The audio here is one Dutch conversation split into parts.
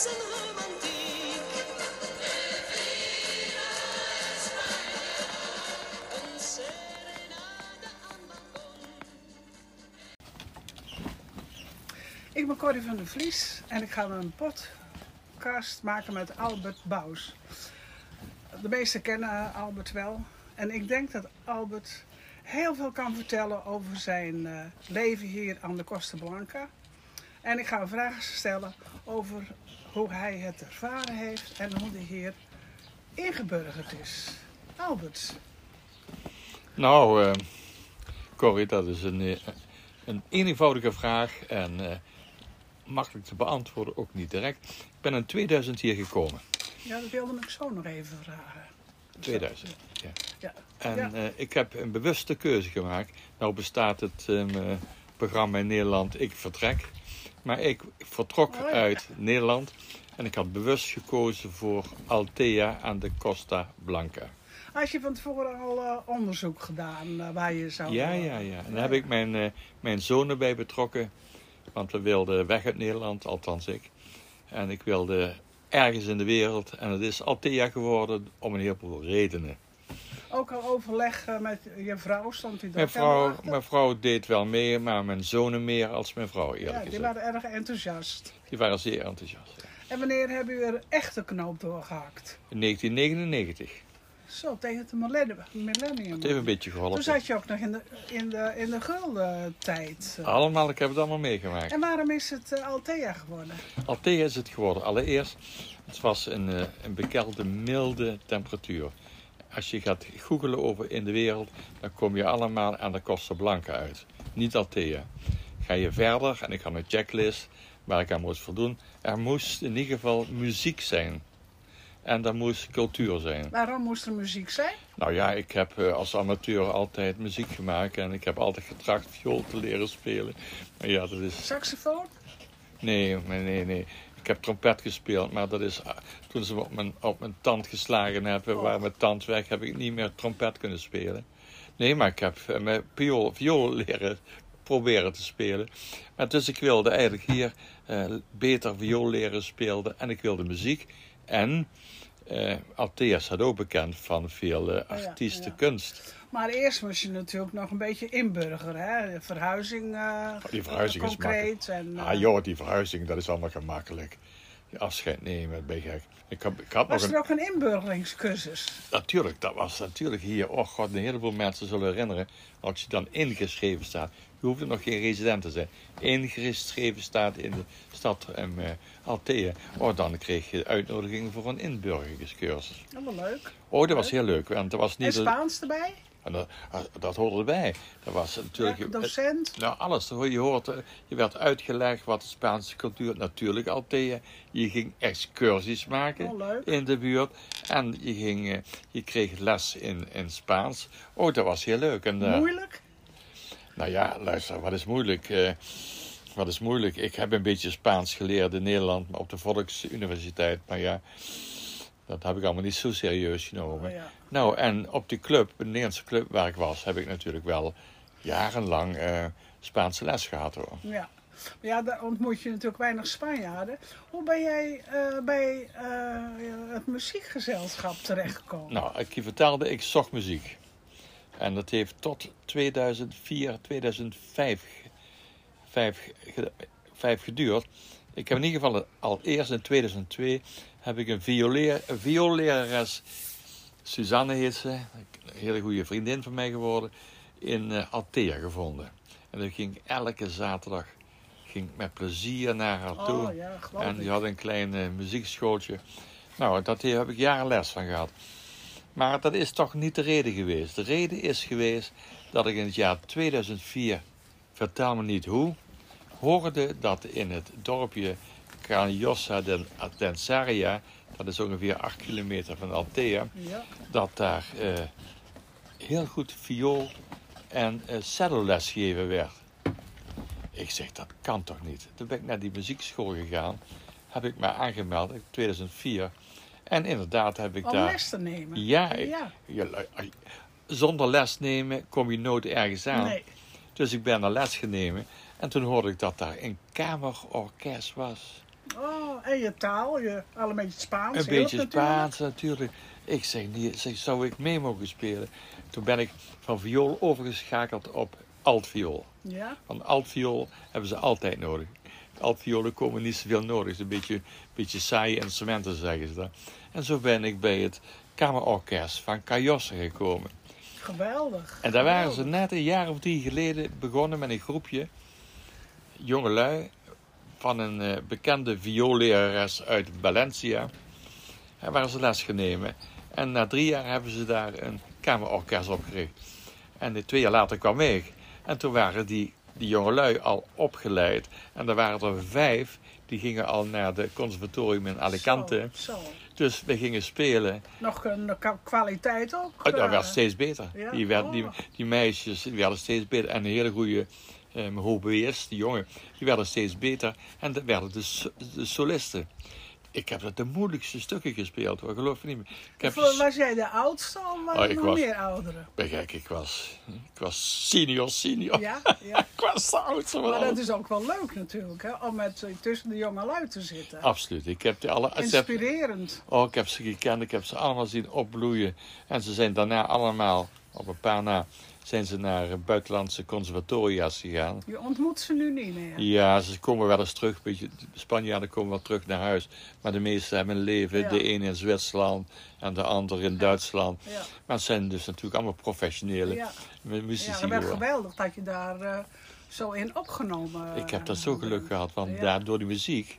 Ik ben Corrie van der Vlies en ik ga een podcast maken met Albert Bous. De meesten kennen Albert wel. En ik denk dat Albert heel veel kan vertellen over zijn eh, leven hier aan de Costa Blanca. En ik ga hem vragen stellen over hoe hij het ervaren heeft en hoe hij hier ingeburgerd is. Albert, Nou, eh Corrie, dat is een, eh, een eenvoudige vraag en eh, makkelijk te beantwoorden, ook niet direct. Ik ben in 2000 hier gekomen. ja, dat wilde ik zo nog even vragen. 2000, ja. Ja, En ja. ik heb een bewuste keuze gemaakt. Nou bestaat het eh, programma in Nederland Ik Vertrek. Maar ik vertrok Oh uit Nederland en ik had bewust gekozen voor Altea aan de Costa Blanca. Had je van tevoren al eh, onderzoek gedaan eh, waar je zou... Ja, ja, ja. En daar heb ik mijn, eh, mijn zonen bij betrokken. Want we wilden weg uit Nederland, althans ik. En ik wilde ergens in de wereld. En het is Altea geworden om een heleboel redenen. Ook al overleg eh, met je vrouw, stond hij Mijn daar helemaal vrouw, mijn vrouw deed wel mee, maar mijn zonen meer als mijn vrouw, eerlijk Ja, die gezegd. waren erg enthousiast. Die waren zeer enthousiast. ja. En wanneer hebben u er echt de knoop doorgehakt? In 1999. Zo, tegen het millennium. millennium. Het heeft een beetje Toen geholpen. zat je ook nog in de, in de, in de gulden tijd. Allemaal, ik heb het allemaal meegemaakt. En waarom is het eh, Althea geworden? Althea is het geworden. Allereerst, het was een, eh, een bekende milde temperatuur. Als je gaat googelen over in de wereld, dan kom je allemaal aan de Costa Blanca uit. Niet Althea. Ga je verder, en ik had een checklist waar ik aan moest voldoen. Er moest in ieder geval muziek zijn. En er moest cultuur zijn. Waarom moest er muziek zijn? Nou ja, ik heb eh, als amateur altijd muziek gemaakt. En ik heb altijd getracht viool te leren spelen. Maar ja, dat is... Saxofoon? Nee, nee, nee, nee. Ik heb trompet gespeeld, maar dat is ah, toen ze me op mijn, op mijn tand geslagen hebben, Oh. waar mijn tand weg, heb ik niet meer trompet kunnen spelen. Nee, maar ik heb eh, mijn viool, viool leren proberen te spelen. Maar dus ik wilde eigenlijk hier eh, beter viool leren spelen en ik wilde muziek. En eh Althea staat ook bekend van veel eh, Oh ja, artiestenkunst. Maar eerst moest je natuurlijk nog een beetje inburgeren. Hè? De verhuizing, eh, Die verhuizing is concreet. En, eh, Ah joh, die verhuizing, dat is allemaal gemakkelijk. Afscheid nemen, ben je gek. Ik, had nog was een... er ook een inburgeringscursus? Natuurlijk, dat was natuurlijk hier. Oh god, een heleboel mensen zullen herinneren. Als je dan ingeschreven staat. Je hoeft nog geen resident te zijn. Ingeschreven staat in de stad um, uh, Althea. Oh, dan kreeg je uitnodiging voor een inburgeringscursus. Was leuk. Oh, dat was heel leuk. Want dat was En niet... een- Spaans erbij? En dat, ah, dat hoorde erbij. Dat was natuurlijk... Ja, docent? Nou, alles. Je, hoort, eh, je werd uitgelegd wat de Spaanse cultuur... Natuurlijk Althea. Je ging excursies maken Oh, in de buurt. En je, ging, eh, je kreeg les in, in Spaans. Oh, dat was heel leuk. En, eh, Moeilijk? nou ja, luister, wat is moeilijk? wat is moeilijk? Ik heb een beetje Spaans geleerd in Nederland, maar op de Volksuniversiteit. Maar ja, dat heb ik allemaal niet zo serieus genomen. Oh, ja. Nou, en op die club, de Nederlandse club waar ik was, heb ik natuurlijk wel jarenlang eh, Spaanse les gehad hoor. Ja. Maar ja, daar ontmoet je natuurlijk weinig Spanjaarden. Hoe ben jij eh, bij eh, het muziekgezelschap terechtgekomen? Nou, ik je vertelde, ik zocht muziek. En dat heeft tot 2004, 2005 vijf, vijf geduurd. Ik heb in ieder geval al eerst in 2002 heb ik een, violeer, een vioollerares, Suzanne heet ze, een hele goede vriendin van mij geworden, in eh, Althea gevonden. En dat ging elke zaterdag ging ik met plezier naar haar toe. Oh ja, geloof En die had een klein eh, muziekschooltje. Nou, dat heb ik jaren les van gehad. Maar dat is toch niet de reden geweest. De reden is geweest dat ik in het jaar 2004, vertel me niet hoe, hoorde dat in het dorpje Caniosa del Atensaria, dat is ongeveer 8 kilometer van Althea, Ja. dat daar eh, heel goed viool en eh celloles gegeven werd. Ik zeg, dat kan toch niet? Toen ben ik naar die muziekschool gegaan, heb ik me aangemeld in 2004. En inderdaad heb ik Om daar... les te nemen? Ja, ik- Ja. ja, lu- zonder les nemen kom je nooit ergens aan. Nee. Dus ik ben naar les genomen. En toen hoorde ik dat daar een kamerorkest was. Oh, en je taal, je, al een beetje Spaans. Een beetje. Spaans natuurlijk. Ik zeg, nee, zeg, zou ik mee mogen spelen? Toen ben ik van viool overgeschakeld op altviool. Ja, Want altviool hebben ze altijd nodig. Altviolen komen niet zoveel nodig. Het is een beetje, beetje saaie instrumenten, zeggen ze dan. En zo ben ik bij het kamerorkest van Cajosse gekomen. geweldig. En daar waren ze net een jaar of drie geleden begonnen met een groepje jongelui van een eh, bekende vioollerares uit Valencia. Waren ze les gaan nemen. En na drie jaar hebben ze daar een kamerorkest opgericht. En de twee jaar later kwam ik. En toen waren die, die jongelui al opgeleid. En er waren er vijf die gingen al naar de conservatorium in Alicante. Zo, zo. Dus we gingen spelen. Nog een kwa- kwaliteit ook. Oh, dat eh, werd steeds beter. ja? Die, werd, die, Oh. die meisjes die werden steeds beter. En een hele goede um, hobeers, die jongen, die werden steeds beter. En dat werden de, de solisten. Ik heb dat de moeilijkste stukken gespeeld, hoor. geloof me niet meer. Ik heb, Was jij de oudste of waren Oh, er ik nog was- meer ouderen? Kijk, ik was, ik was senior, senior. Ja, ja. ik was de oudste Maar dat is ook wel leuk natuurlijk, hè, om met, eh, tussen de jonge lui te zitten. Absoluut. Ik heb, de alle, Inspirerend. oh, ik heb ze gekend, ik heb ze allemaal zien opbloeien. En ze zijn daarna allemaal, op een paar na, zijn ze naar buitenlandse conservatoria's gegaan. Je ontmoet ze nu niet meer. Ja, ze komen wel eens terug. Beetje, de Spanjaarden komen wel terug naar huis. Maar de meesten hebben een leven. Ja. De ene in Zwitserland en de ander in Duitsland. Ja. Maar het zijn dus natuurlijk allemaal professionele Ja. mu- Ja, muzici. dat geweldig dat je daar eh, zo in opgenomen Ik heb dat eh, zo geluk gehad. Want daar, door die muziek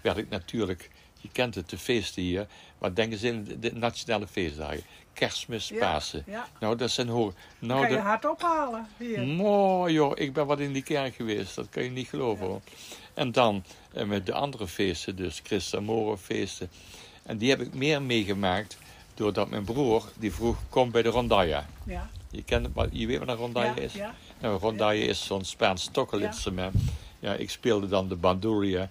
werd ik natuurlijk... Je kent het, de feesten hier. Wat denken ze in de, nationale feestdagen? Kerstmis, Ja, Pasen. ja. Nou, dat zijn hoor. Nou, kan je de, hard ophalen hier. Mooi joh, ik ben wat in die kerk geweest, dat kan je niet geloven hoor. En dan eh, met de andere feesten, dus Christa Moro feesten. En die heb ik meer meegemaakt doordat mijn broer, die vroeg, kom bij de rondalla. Ja, Je, kent, je weet wat een rondalla is? ja. Nou, een rondalla is zo'n Spaans stokkelinstrument. Ja. ik speelde dan de banduria.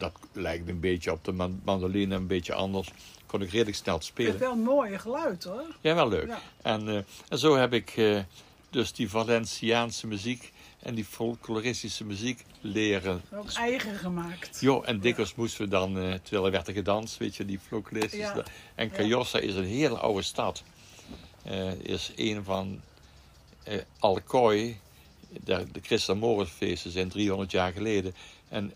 Dat lijkt een beetje op de man- mandoline, een beetje anders. Kon ik redelijk snel Het spelen. is wel een mooie geluid hoor. Ja, wel leuk. Ja. En, eh, en zo heb ik eh, dus die Valenciaanse muziek en die folkloristische muziek leren. Ook eigen gemaakt. Jo, en dikwijls moesten we dan, eh, terwijl er werd er gedanst, weet je, die folkloristische. Ja. En Ja. Cajossa is een hele oude stad. Is een van Alcoy, de, de Christa zijn 300 jaar geleden. En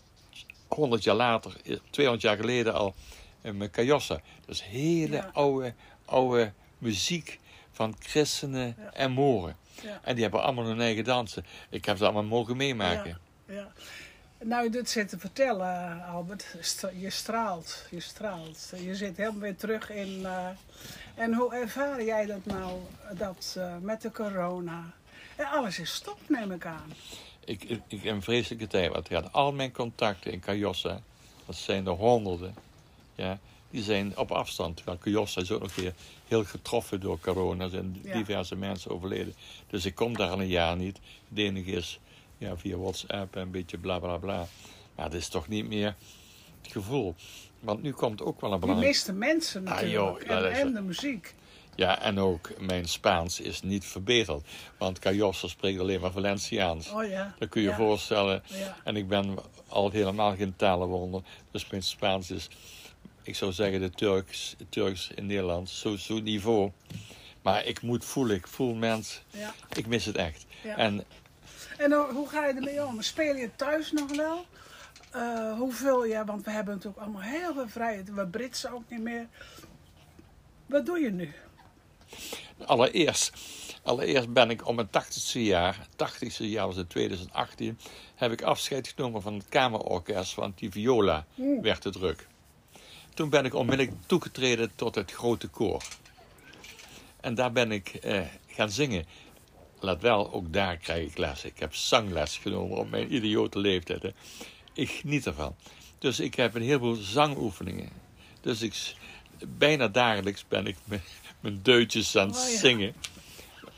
100 jaar later, eh, 200 jaar geleden al, eh, met Cajossa. Dus hele Ja. oude, oude muziek van christenen Ja. en moren. Ja. En die hebben allemaal hun eigen dansen. Ik heb ze allemaal mogen meemaken. Ja. Nou, je dit zit te vertellen, Albert. Stra- Je straalt, je straalt. Je zit helemaal weer terug in. eh, en hoe ervaar jij dat nou, dat eh, met de corona? En alles is stop, neem ik aan. Ik, ik, ik heb een vreselijke tijd. Want ik had al mijn contacten in Cajossa, dat zijn er honderden, ja, die zijn op afstand. Terwijl Cajossa is ook nog weer heel getroffen door corona. Er zijn Ja. diverse mensen overleden. Dus ik kom daar al een jaar niet. Het enige is ja, via WhatsApp en een beetje bla bla bla. Maar dat is toch niet meer het gevoel. Want nu komt ook wel een Je belangrijk... mist de mensen Ah, natuurlijk. joh, dat en, en de muziek. Ja, en ook mijn Spaans is niet verbeterd. Want Cajossa spreekt alleen maar Valenciaans. Oh ja. Dat kun je je Ja. voorstellen. Ja. En ik ben al helemaal geen talenwonder. Dus mijn Spaans is, ik zou zeggen, de Turks, Turks in Nederland. Zo'n zo niveau. Maar ik moet voelen, ik voel mens. Ja. Ik mis het echt. Ja. En En hoe- hoe ga je ermee om? Speel je thuis nog wel? Eh, hoeveel je, want we hebben natuurlijk allemaal heel veel vrijheid. We Britsen ook niet meer. Wat doe je nu? Allereerst, allereerst ben ik om mijn 80ste jaar, 80ste jaar was in 2018, heb ik afscheid genomen van het kamerorkest, want die viola Oeh. werd te druk. Toen ben ik onmiddellijk toegetreden tot het grote koor. En daar ben ik eh, gaan zingen. Let wel, ook daar krijg ik les. Ik heb zangles genomen op mijn idiote leeftijd. Hè. Ik geniet ervan. Dus ik heb een heleboel zangoefeningen. Dus ik, bijna dagelijks ben ik mijn, deutjes aan het Oh ja. zingen.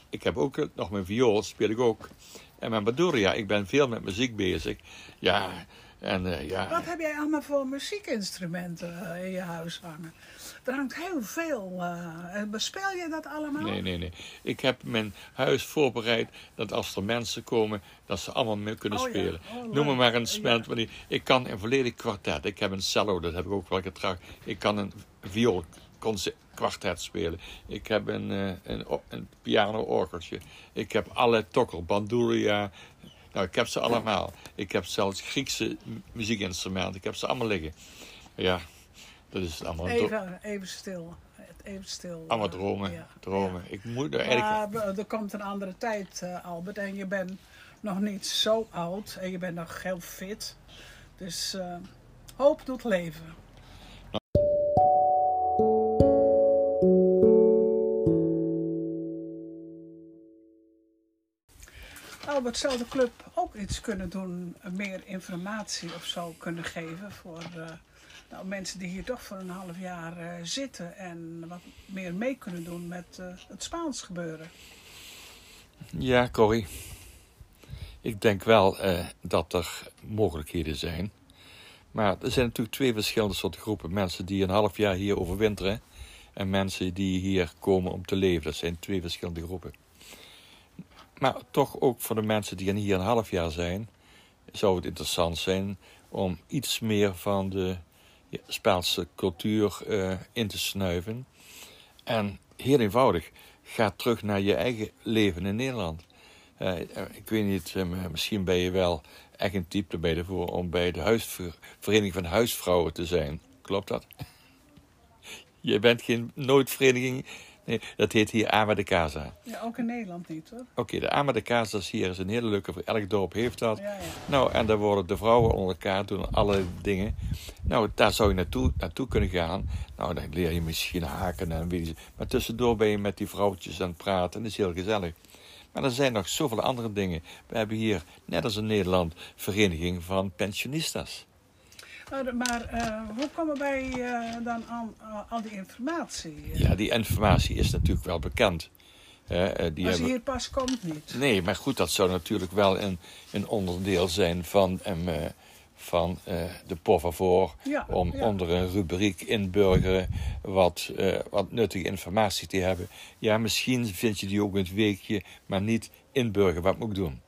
Ik heb ook eh, nog mijn viool, speel ik ook. En mijn baduria, ik ben veel met muziek bezig. Ja, En eh, ja, Wat heb jij allemaal voor muziekinstrumenten eh, in je huis hangen? Er hangt heel veel. eh, bespeel je dat allemaal? nee, nee, nee. Ik heb mijn huis voorbereid dat als er mensen komen, dat ze allemaal mee kunnen Oh ja. spelen. Oh, Noem me maar een want ik- Ik kan een volledig kwartet. Ik heb een cello, dat heb ik ook wel getracht. Ik kan een viool kwartet spelen. Ik heb een, eh, een, een piano-orgeltje. Ik heb alle tokkel, bandouria. Nou, ik heb ze allemaal. Ik heb zelfs Griekse mu- muziekinstrumenten. Ik heb ze allemaal liggen. Ja, dat is allemaal, Even, even stil. Even stil. allemaal eh, dromen. ja. dromen. Ik moet er eigenlijk... Maar er komt een andere tijd, eh, Albert. En je bent nog niet zo oud. En je bent nog heel fit. Dus eh, hoop doet leven. Zou de club ook iets kunnen doen, meer informatie of zo kunnen geven voor eh, nou, mensen die hier toch voor een half jaar eh, zitten en wat meer mee kunnen doen met eh, het Spaans gebeuren? Ja, Corrie. Ik denk wel dat er mogelijkheden zijn. Maar er zijn natuurlijk twee verschillende soorten groepen. Mensen die een half jaar hier overwinteren. En mensen die hier komen om te leven. Dat zijn twee verschillende groepen. Maar toch ook voor de mensen die hier een half jaar zijn. Zou het interessant zijn om iets meer van de Spaanse cultuur eh, in te snuiven. En heel eenvoudig, ga terug naar je eigen leven in Nederland. Eh, ik weet niet, eh, misschien ben je wel echt een type erbij ervoor om bij de huisver- Vereniging van Huisvrouwen te zijn. Klopt dat? Je bent geen nooit vereniging. Nee, dat heet hier Ama de Casa. Ja, ook in Nederland niet hoor. Oké, de Ama de Casa is hier is een hele leuke. Elk dorp heeft dat. Ja, ja. Nou, en daar worden de vrouwen onder elkaar doen alle dingen. Nou, daar zou je naartoe, naartoe kunnen gaan. Nou, dan leer je misschien haken en weet je. Maar tussendoor ben je met die vrouwtjes aan het praten en dat is heel gezellig. Maar er zijn nog zoveel andere dingen. We hebben hier, net als in Nederland, vereniging van pensionistas. Maar, maar eh, hoe komen wij eh, dan aan eh, al die informatie? Ja, die informatie is natuurlijk wel bekend. Eh, die Als hebben... hier pas komt niet. Nee, maar goed, dat zou natuurlijk wel een, een onderdeel zijn van, eh, van eh, de Favor. Ja, om ja. onder een rubriek inburgeren wat, eh, wat nuttige informatie te hebben. Ja, misschien vind je die ook het weekje, maar niet inburgeren. Wat moet ik doen?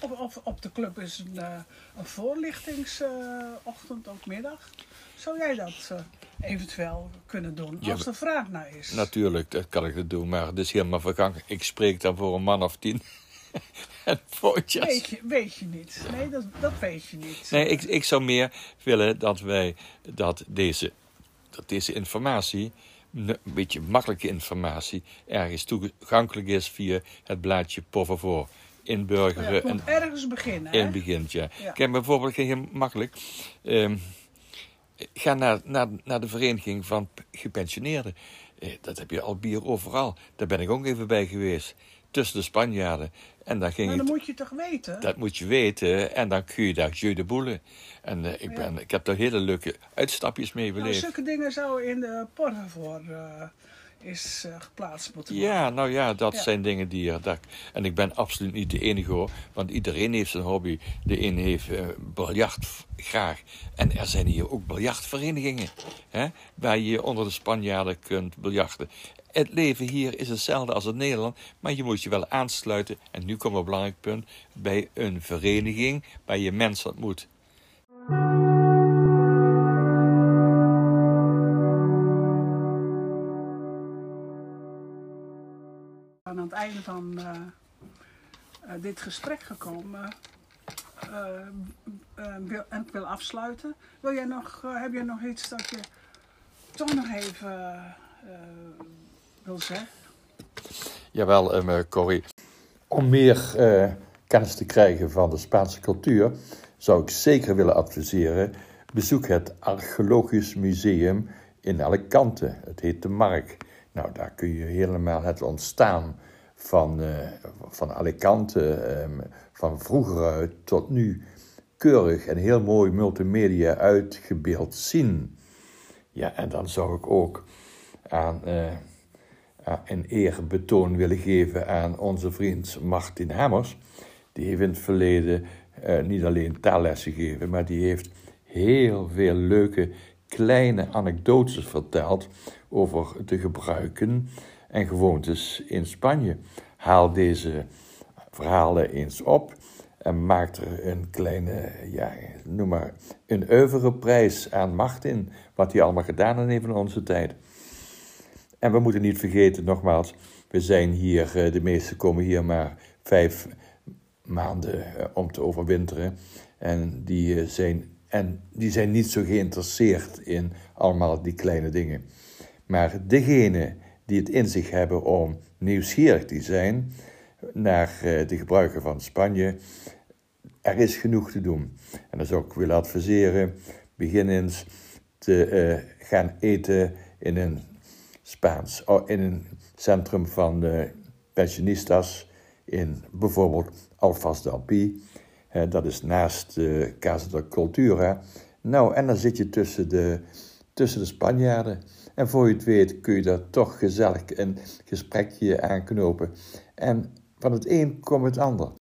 Of, of op de club is een, eh, een voorlichtingsochtend, ook middag. Zou jij dat eh, eventueel kunnen doen, Ja, als er vraag naar is? Natuurlijk, dat kan ik het doen, maar het is helemaal vergangen. Ik spreek dan voor een man of tien. en voortjes. Weet je, weet je niet. Nee, dat, dat weet je niet. Nee, ik, ik zou meer willen dat wij dat deze, dat deze informatie, een beetje makkelijke informatie, ergens toegankelijk is via het blaadje Por Favor. Inburgeren ja, en moet ergens beginnen, in het begin, ja. Ja. Kijk, bijvoorbeeld heel makkelijk. ehm, ga naar, naar, naar de vereniging van gepensioneerden. Eh, dat heb je al bier overal. Daar ben ik ook even bij geweest. Tussen de Spanjaarden. En dan ging Maar dan moet je toch weten? dat moet je weten. En dan kun je daar jeu de boele. En eh, ik, ben, ik heb daar hele leuke uitstapjes mee nou, beleefd. zulke dingen zouden in de porren voor eh, is eh, geplaatst moeten worden. Ja, nou ja, dat Ja. zijn dingen die er. Dat, en ik ben absoluut niet de enige hoor. Want iedereen heeft zijn hobby. De een heeft eh biljart graag. En er zijn hier ook biljartverenigingen. Hè, waar je onder de Spanjaarden kunt biljarten. Het leven hier is hetzelfde als in Nederland. Maar je moet je wel aansluiten. En nu komt een belangrijk punt. Bij een vereniging waar je mensen ontmoet. Einde van eh, eh, dit gesprek gekomen. eh, en ik wil afsluiten. Wil jij nog, heb jij nog iets dat je toch nog even wil zeggen? Jawel, um, Corrie. Om meer kennis te krijgen van de Spaanse cultuur, zou ik zeker willen adviseren. Bezoek het Archeologisch Museum in Alicante. Het heet de Mark. Nou, daar kun je helemaal het ontstaan van, eh, van Alicante, ehm, van vroeger uit tot nu, keurig en heel mooi multimedia uitgebeeld zien. Ja, en dan zou ik ook aan. uh, een eerbetoon willen geven aan onze vriend Martin Hammers. Die heeft in het verleden eh, niet alleen taallessen gegeven, maar die heeft heel veel leuke kleine anekdotes verteld over de gebruiken en gewoontes in Spanje. Haal deze verhalen eens op en maakt er een kleine, ja, noem maar, een oeuvre prijs aan macht in, wat hij allemaal gedaan heeft in onze tijd. En we moeten niet vergeten, nogmaals, we zijn hier, eh, de meesten komen hier maar vijf maanden eh, om te overwinteren. En die, eh, zijn, en die zijn niet zo geïnteresseerd in allemaal die kleine dingen. Maar degenen die het in zich hebben om nieuwsgierig te zijn naar de gebruiken van Spanje, er is genoeg te doen. En dat zou ik willen adviseren. Begin eens te gaan eten in een Spaans, oh, in een centrum van pensionistas in bijvoorbeeld Alfaz de Alpi. dat is naast de Casa de Cultura. Nou, en dan zit je tussen de, tussen de Spanjaarden. En voor je het weet kun je daar toch gezellig een gesprekje aanknopen. En van het een komt het ander.